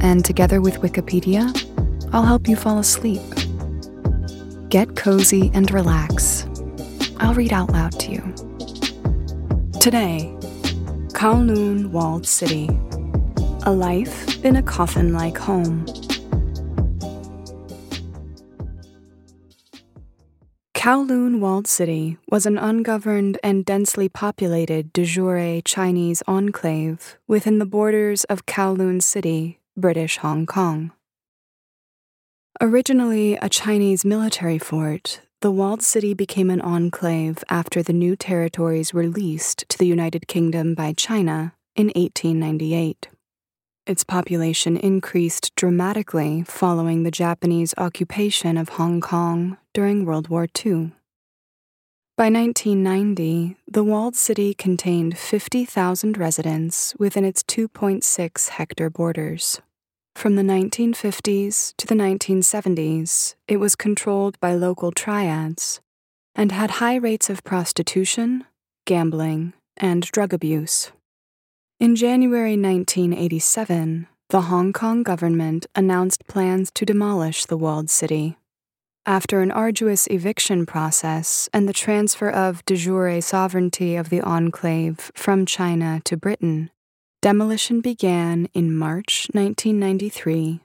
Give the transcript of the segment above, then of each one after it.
and together with Wikipedia, I'll help you fall asleep. Get cozy and relax. I'll read out loud to you. Today, Kowloon Walled City A Life in a Coffin Like Home. Kowloon Walled City was an ungoverned and densely populated de jure Chinese enclave within the borders of Kowloon City, British Hong Kong. Originally a Chinese military fort, the walled city became an enclave after the new territories were leased to the United Kingdom by China in 1898. Its population increased dramatically following the Japanese occupation of Hong Kong during World War II. By 1990, the walled city contained 50,000 residents within its 2.6 hectare borders. From the 1950s to the 1970s, it was controlled by local triads and had high rates of prostitution, gambling, and drug abuse. In January 1987, the Hong Kong government announced plans to demolish the walled city. After an arduous eviction process and the transfer of de jure sovereignty of the enclave from China to Britain, demolition began in March 1993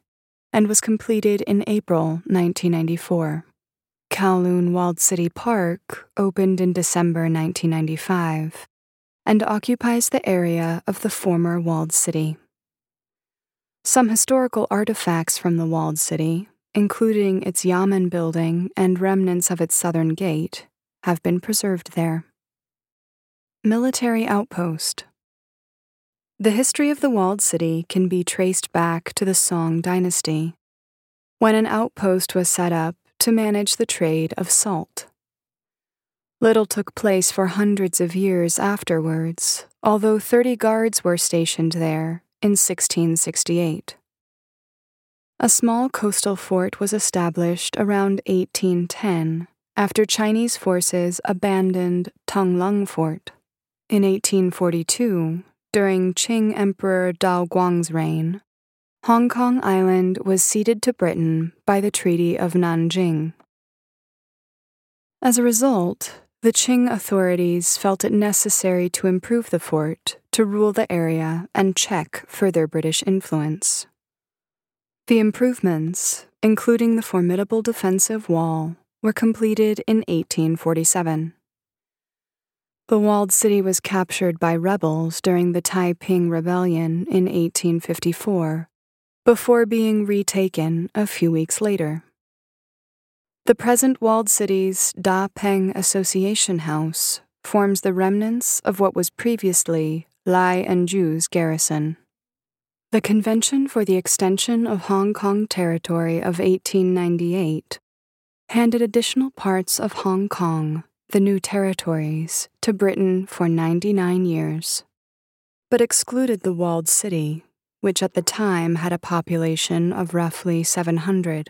and was completed in April 1994. Kowloon Walled City Park opened in December 1995 and occupies the area of the former walled city. Some historical artifacts from the walled city, including its yamen building and remnants of its southern gate, have been preserved there. Military Outpost The history of the walled city can be traced back to the Song dynasty, when an outpost was set up to manage the trade of salt. Little took place for hundreds of years afterwards, although 30 guards were stationed there in 1668. A small coastal fort was established around 1810 after Chinese forces abandoned Tung Lung Fort. In 1842, during Qing Emperor Dao Guang's reign, Hong Kong Island was ceded to Britain by the Treaty of Nanjing. As a result, the Qing authorities felt it necessary to improve the fort to rule the area and check further British influence. The improvements, including the formidable defensive wall, were completed in 1847. The walled city was captured by rebels during the Taiping Rebellion in 1854, before being retaken a few weeks later. The present walled city's Da Peng Association House forms the remnants of what was previously Lai and Ju's garrison. The Convention for the Extension of Hong Kong Territory of 1898 handed additional parts of Hong Kong, the new territories, to Britain for 99 years, but excluded the walled city, which at the time had a population of roughly 700.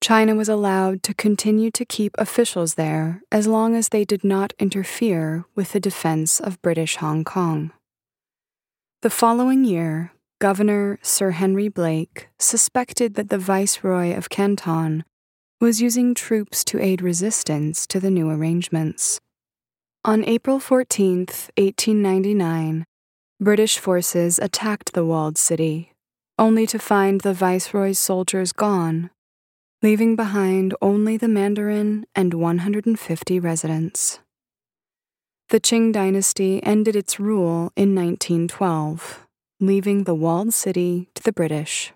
China was allowed to continue to keep officials there as long as they did not interfere with the defense of British Hong Kong. The following year, Governor Sir Henry Blake suspected that the Viceroy of Canton was using troops to aid resistance to the new arrangements. On April 14, 1899, British forces attacked the walled city, only to find the Viceroy's soldiers gone leaving behind only the Mandarin and 150 residents. The Qing dynasty ended its rule in 1912, leaving the walled city to the British.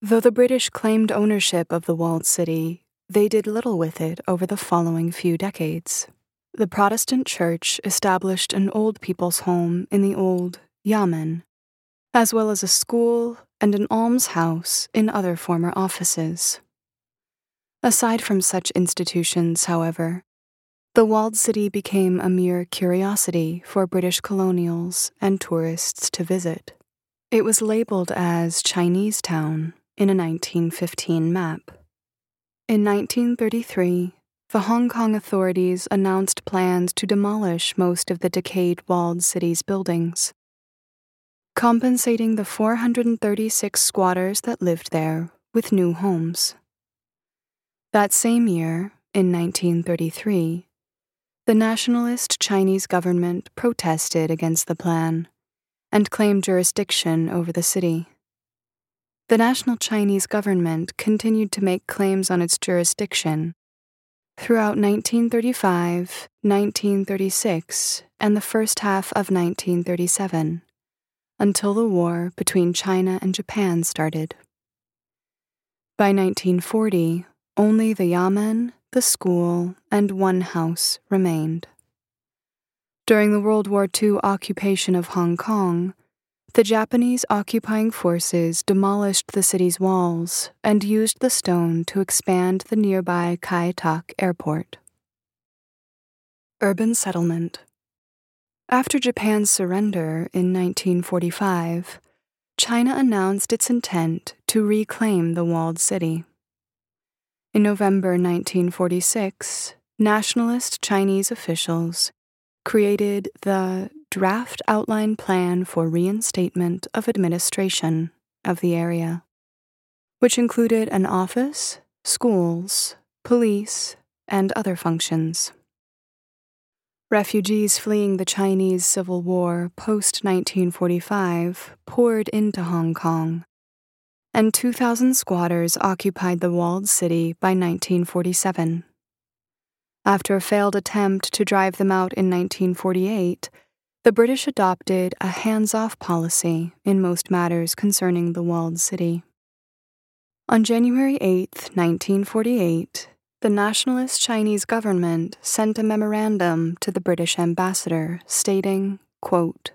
Though the British claimed ownership of the walled city, they did little with it over the following few decades. The Protestant Church established an old people's home in the old Yamen, as well as a school and an almshouse in other former offices. Aside from such institutions, however, the walled city became a mere curiosity for British colonials and tourists to visit. It was labeled as Chinese Town in a 1915 map. In 1933, the Hong Kong authorities announced plans to demolish most of the decayed walled city's buildings, compensating the 436 squatters that lived there with new homes. That same year, in 1933, the nationalist Chinese government protested against the plan and claimed jurisdiction over the city the national Chinese government continued to make claims on its jurisdiction throughout 1935, 1936, and the first half of 1937, until the war between China and Japan started. By 1940, only the yamen, the school, and one house remained. During the World War II occupation of Hong Kong, the Japanese occupying forces demolished the city's walls and used the stone to expand the nearby Kai Tak airport. Urban settlement. After Japan's surrender in 1945, China announced its intent to reclaim the walled city. In November 1946, nationalist Chinese officials created the Draft Outline Plan for Reinstatement of Administration of the area, which included an office, schools, police, and other functions. Refugees fleeing the Chinese Civil War post 1945 poured into Hong Kong, and 2,000 squatters occupied the walled city by 1947. After a failed attempt to drive them out in 1948, the British adopted a hands off policy in most matters concerning the walled city. On January 8, 1948, the nationalist Chinese government sent a memorandum to the British ambassador stating, quote,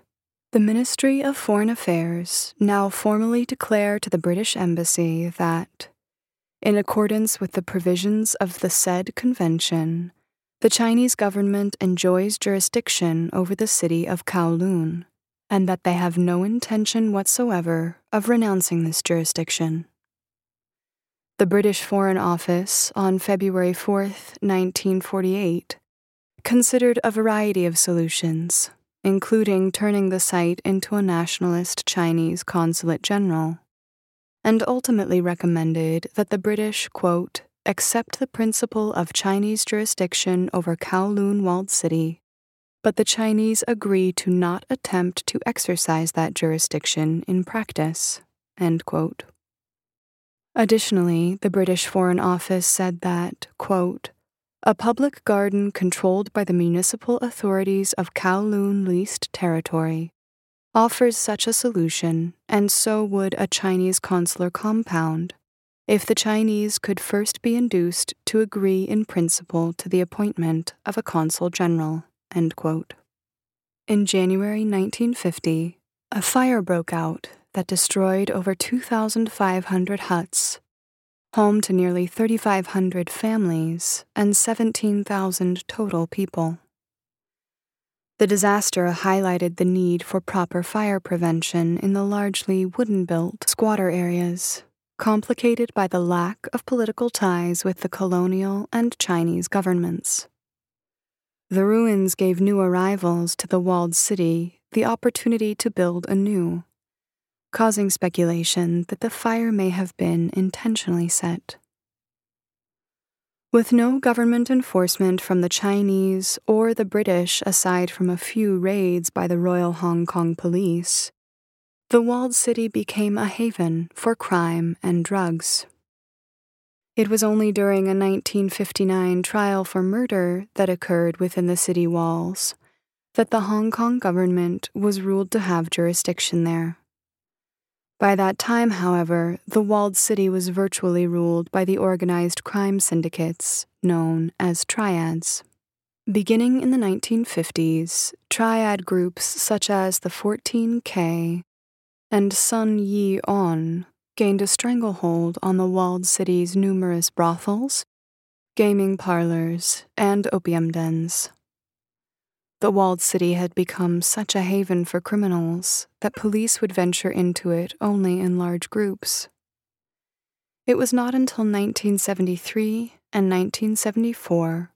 The Ministry of Foreign Affairs now formally declare to the British Embassy that, in accordance with the provisions of the said convention, the Chinese government enjoys jurisdiction over the city of Kowloon, and that they have no intention whatsoever of renouncing this jurisdiction. The British Foreign Office, on February 4, 1948, considered a variety of solutions, including turning the site into a nationalist Chinese consulate general, and ultimately recommended that the British, quote, accept the principle of Chinese jurisdiction over Kowloon walled city, but the Chinese agree to not attempt to exercise that jurisdiction in practice. End quote. Additionally, the British Foreign Office said that, quote, a public garden controlled by the municipal authorities of Kowloon leased territory offers such a solution, and so would a Chinese consular compound if the Chinese could first be induced to agree in principle to the appointment of a consul general. In January 1950, a fire broke out that destroyed over 2,500 huts, home to nearly 3,500 families and 17,000 total people. The disaster highlighted the need for proper fire prevention in the largely wooden built squatter areas complicated by the lack of political ties with the colonial and Chinese governments. The ruins gave new arrivals to the walled city the opportunity to build anew, causing speculation that the fire may have been intentionally set. With no government enforcement from the Chinese or the British aside from a few raids by the Royal Hong Kong Police, the walled city became a haven for crime and drugs. It was only during a 1959 trial for murder that occurred within the city walls that the Hong Kong government was ruled to have jurisdiction there. By that time, however, the walled city was virtually ruled by the organized crime syndicates known as triads. Beginning in the 1950s, triad groups such as the 14K and Sun Yee On gained a stranglehold on the walled city's numerous brothels, gaming parlors, and opium dens. The walled city had become such a haven for criminals that police would venture into it only in large groups. It was not until 1973 and 1974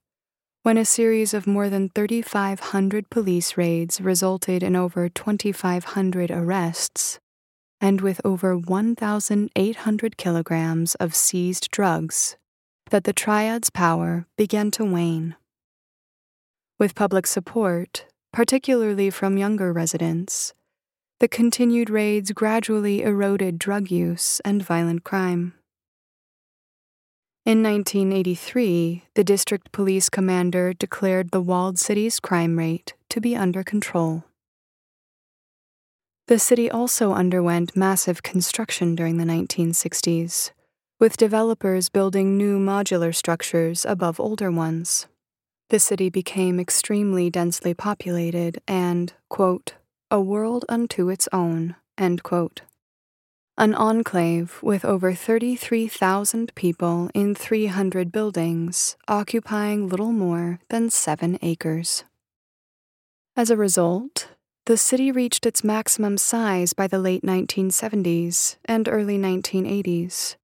when a series of more than 3,500 police raids resulted in over 2,500 arrests and with over 1,800 kilograms of seized drugs that the triad's power began to wane. With public support, particularly from younger residents, the continued raids gradually eroded drug use and violent crime. In 1983, the district police commander declared the walled city's crime rate to be under control. The city also underwent massive construction during the 1960s, with developers building new modular structures above older ones the city became extremely densely populated and, quote, a world unto its own, end quote. An enclave with over 33,000 people in 300 buildings, occupying little more than seven acres. As a result, the city reached its maximum size by the late 1970s and early 1980s,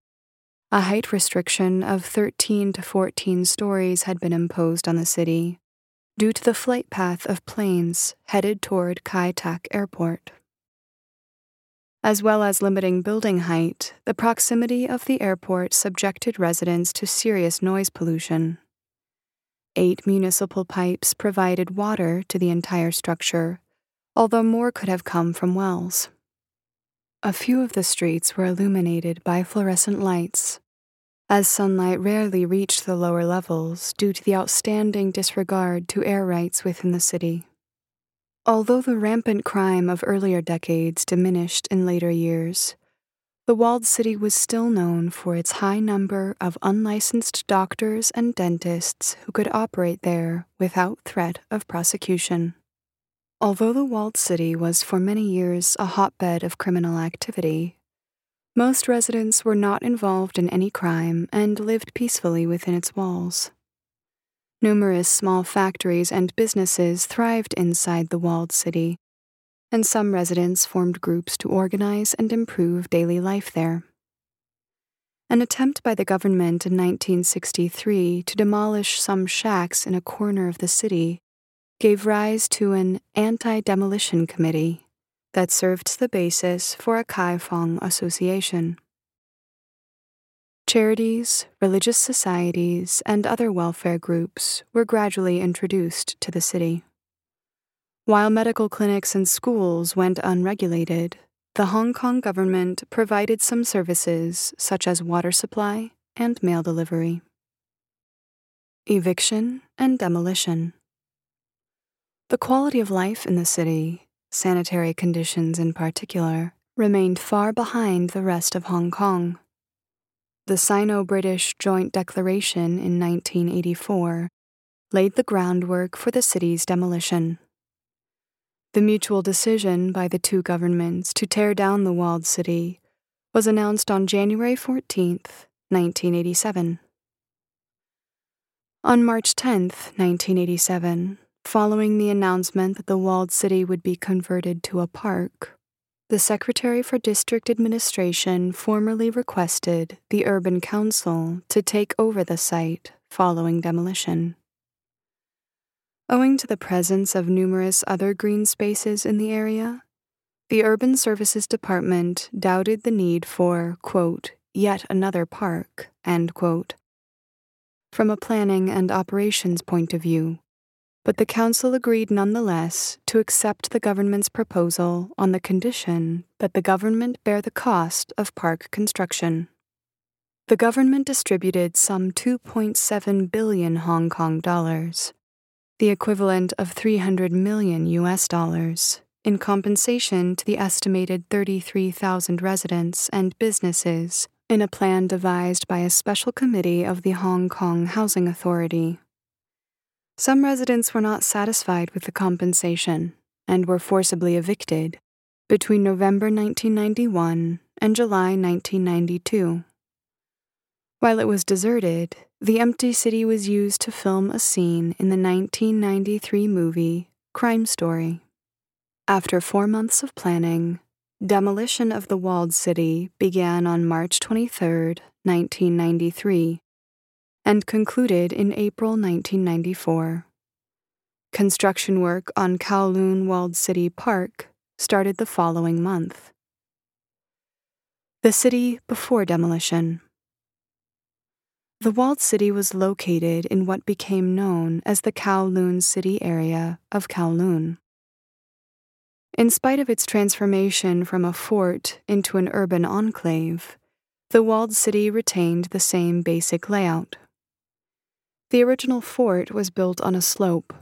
a height restriction of 13 to 14 stories had been imposed on the city due to the flight path of planes headed toward Kai Tak Airport. As well as limiting building height, the proximity of the airport subjected residents to serious noise pollution. Eight municipal pipes provided water to the entire structure, although more could have come from wells. A few of the streets were illuminated by fluorescent lights, as sunlight rarely reached the lower levels due to the outstanding disregard to air rights within the city. Although the rampant crime of earlier decades diminished in later years, the walled city was still known for its high number of unlicensed doctors and dentists who could operate there without threat of prosecution. Although the walled city was for many years a hotbed of criminal activity, most residents were not involved in any crime and lived peacefully within its walls. Numerous small factories and businesses thrived inside the walled city, and some residents formed groups to organize and improve daily life there. An attempt by the government in 1963 to demolish some shacks in a corner of the city gave rise to an anti demolition committee that served the basis for a Kaifong association. Charities, religious societies, and other welfare groups were gradually introduced to the city. While medical clinics and schools went unregulated, the Hong Kong government provided some services such as water supply and mail delivery. Eviction and demolition. The quality of life in the city sanitary conditions in particular, remained far behind the rest of Hong Kong. The Sino British Joint Declaration in 1984 laid the groundwork for the city's demolition. The mutual decision by the two governments to tear down the walled city was announced on January 14, 1987. On March 10, 1987, Following the announcement that the walled city would be converted to a park, the Secretary for District Administration formally requested the Urban Council to take over the site following demolition. Owing to the presence of numerous other green spaces in the area, the Urban Services Department doubted the need for, quote, yet another park, end quote. From a planning and operations point of view, but the council agreed nonetheless to accept the government's proposal on the condition that the government bear the cost of park construction. The government distributed some 2.7 billion Hong Kong dollars, the equivalent of 300 million US dollars, in compensation to the estimated 33,000 residents and businesses in a plan devised by a special committee of the Hong Kong Housing Authority. Some residents were not satisfied with the compensation and were forcibly evicted between November 1991 and July 1992. While it was deserted, the empty city was used to film a scene in the 1993 movie Crime Story. After four months of planning, demolition of the walled city began on March 23, 1993, and concluded in April 1994. Construction work on Kowloon Walled City Park started the following month. The city before demolition. The walled city was located in what became known as the Kowloon City area of Kowloon. In spite of its transformation from a fort into an urban enclave, the walled city retained the same basic layout. The original fort was built on a slope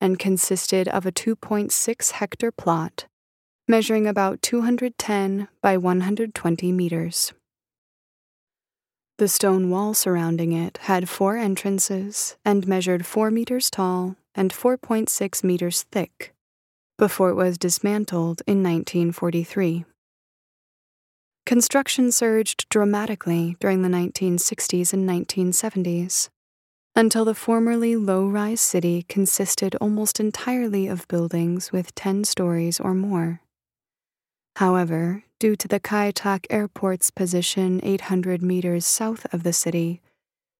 and consisted of a 2.6 hectare plot measuring about 210 by 120 meters. The stone wall surrounding it had four entrances and measured 4 meters tall and 4.6 meters thick before it was dismantled in 1943. Construction surged dramatically during the 1960s and 1970s, until the formerly low rise city consisted almost entirely of buildings with 10 stories or more. However, due to the Kai Tak Airport's position 800 meters south of the city,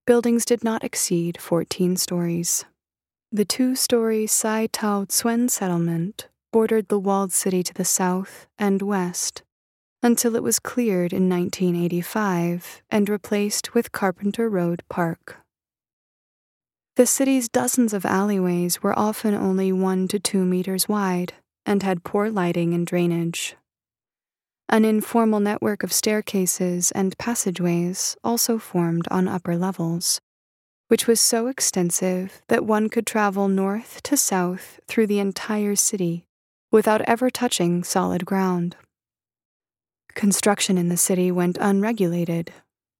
buildings did not exceed 14 stories. The two story Sai Tau Tsuen settlement bordered the walled city to the south and west until it was cleared in 1985 and replaced with Carpenter Road Park. The city's dozens of alleyways were often only one to two meters wide and had poor lighting and drainage. An informal network of staircases and passageways also formed on upper levels which was so extensive that one could travel north to south through the entire city without ever touching solid ground. Construction in the city went unregulated,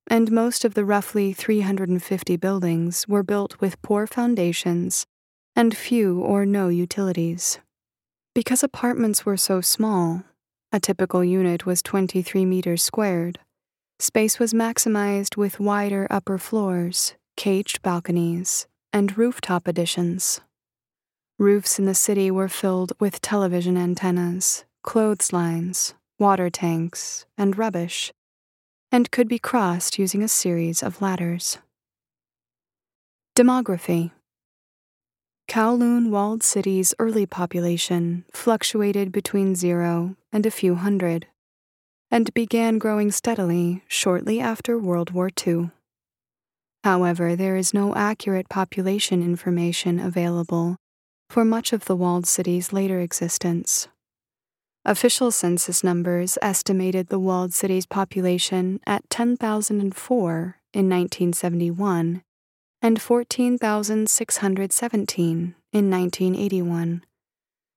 and most of the roughly 350 buildings were built with poor foundations and few or no utilities. Because apartments were so small, a typical unit was 23 meters squared, space was maximized with wider upper floors caged balconies, and rooftop additions. Roofs in the city were filled with television antennas, clotheslines, water tanks, and rubbish, and could be crossed using a series of ladders. Demography Kowloon walled city's early population fluctuated between zero and a few hundred, and began growing steadily shortly after World War II. However, there is no accurate population information available for much of the walled city's later existence. Official census numbers estimated the walled city's population at 10,004 in 1971 and 14,617 in 1981,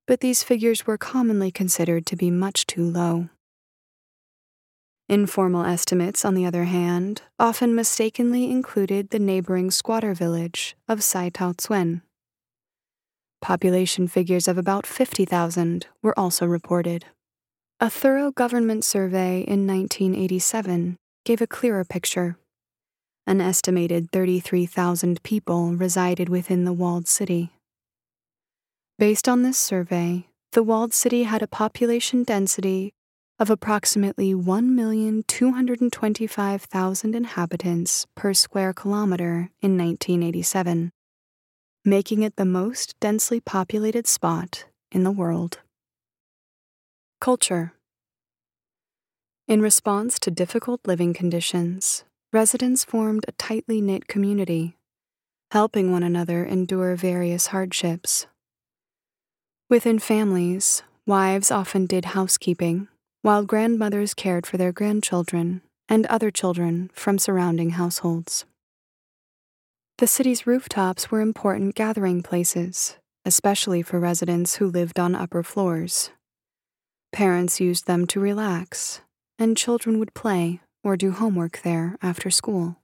but these figures were commonly considered to be much too low. Informal estimates, on the other hand, often mistakenly included the neighboring squatter village of Sai Tau Tsuen. Population figures of about 50,000 were also reported. A thorough government survey in 1987 gave a clearer picture. An estimated 33,000 people resided within the walled city. Based on this survey, the walled city had a population density of approximately 1,225,000 inhabitants per square kilometer in 1987, making it the most densely populated spot in the world. Culture In response to difficult living conditions, residents formed a tightly knit community, helping one another endure various hardships. Within families, wives often did housekeeping while grandmothers cared for their grandchildren and other children from surrounding households. The city's rooftops were important gathering places, especially for residents who lived on upper floors. Parents used them to relax, and children would play or do homework there after school.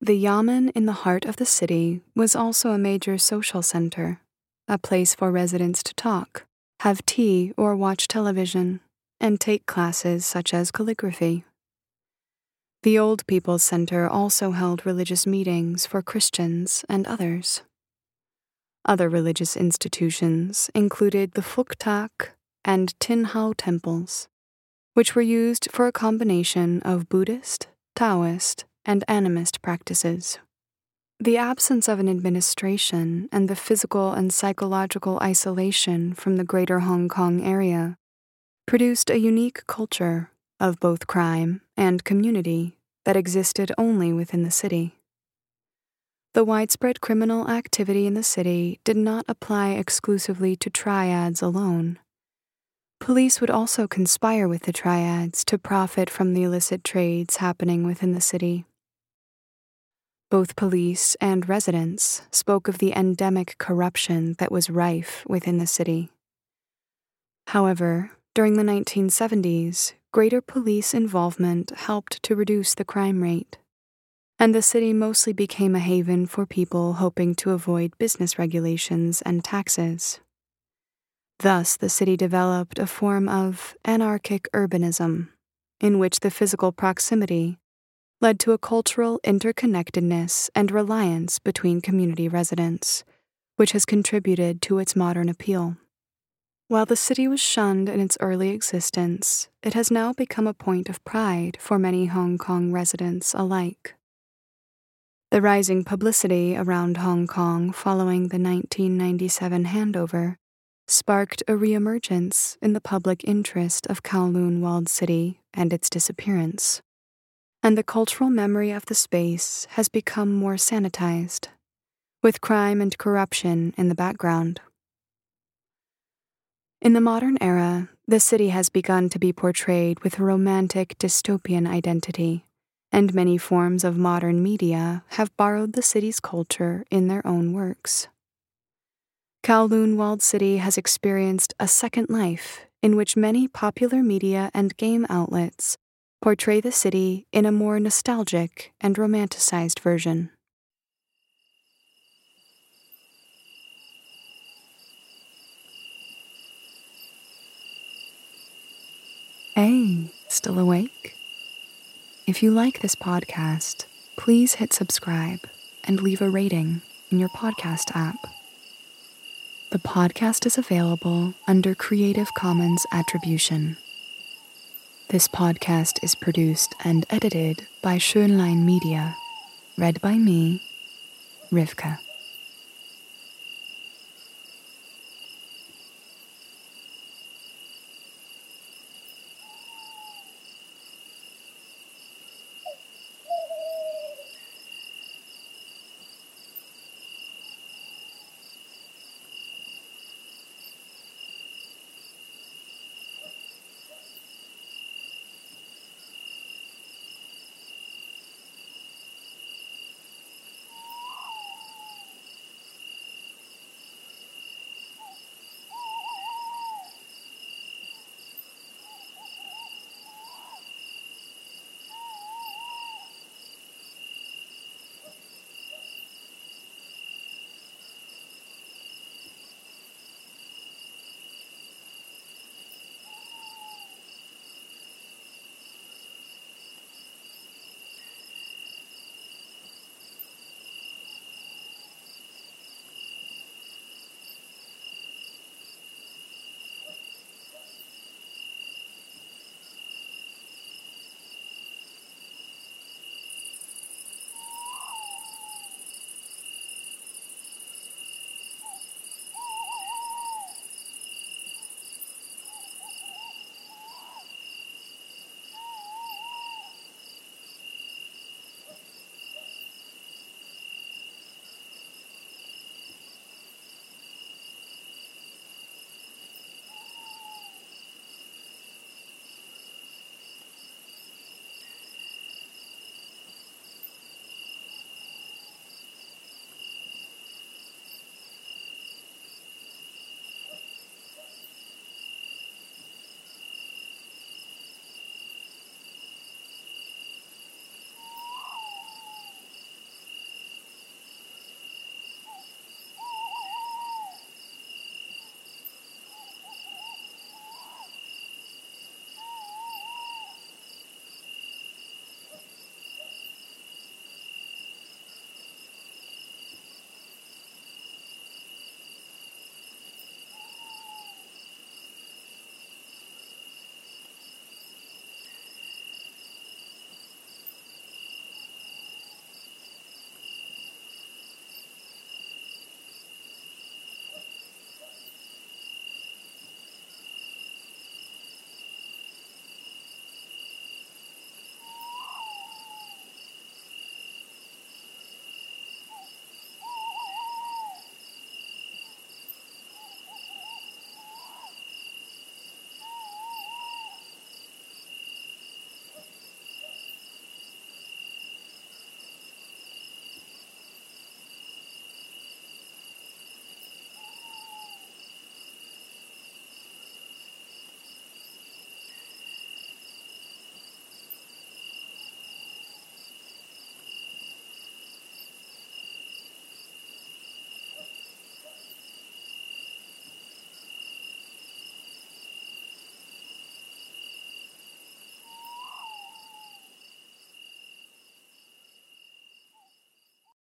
The Yamen in the heart of the city was also a major social center, a place for residents to talk, have tea or watch television, and take classes such as calligraphy. The Old People's Center also held religious meetings for Christians and others. Other religious institutions included the Fuk Tak and Tin Hau temples, which were used for a combination of Buddhist, Taoist, and animist practices. The absence of an administration and the physical and psychological isolation from the greater Hong Kong area produced a unique culture of both crime and community that existed only within the city. The widespread criminal activity in the city did not apply exclusively to triads alone. Police would also conspire with the triads to profit from the illicit trades happening within the city. Both police and residents spoke of the endemic corruption that was rife within the city. However, during the 1970s, greater police involvement helped to reduce the crime rate, and the city mostly became a haven for people hoping to avoid business regulations and taxes. Thus, the city developed a form of anarchic urbanism, in which the physical proximity led to a cultural interconnectedness and reliance between community residents, which has contributed to its modern appeal. While the city was shunned in its early existence, it has now become a point of pride for many Hong Kong residents alike. The rising publicity around Hong Kong following the 1997 handover sparked a reemergence in the public interest of Kowloon Walled City and its disappearance. And the cultural memory of the space has become more sanitized, with crime and corruption in the background. In the modern era, the city has begun to be portrayed with a romantic dystopian identity, and many forms of modern media have borrowed the city's culture in their own works. Kowloon Walled City has experienced a second life in which many popular media and game outlets portray the city in a more nostalgic and romanticized version. Hey, still awake? If you like this podcast, please hit subscribe and leave a rating in your podcast app. The podcast is available under Creative Commons Attribution. This podcast is produced and edited by Schønlein Media, read by me, Rivka.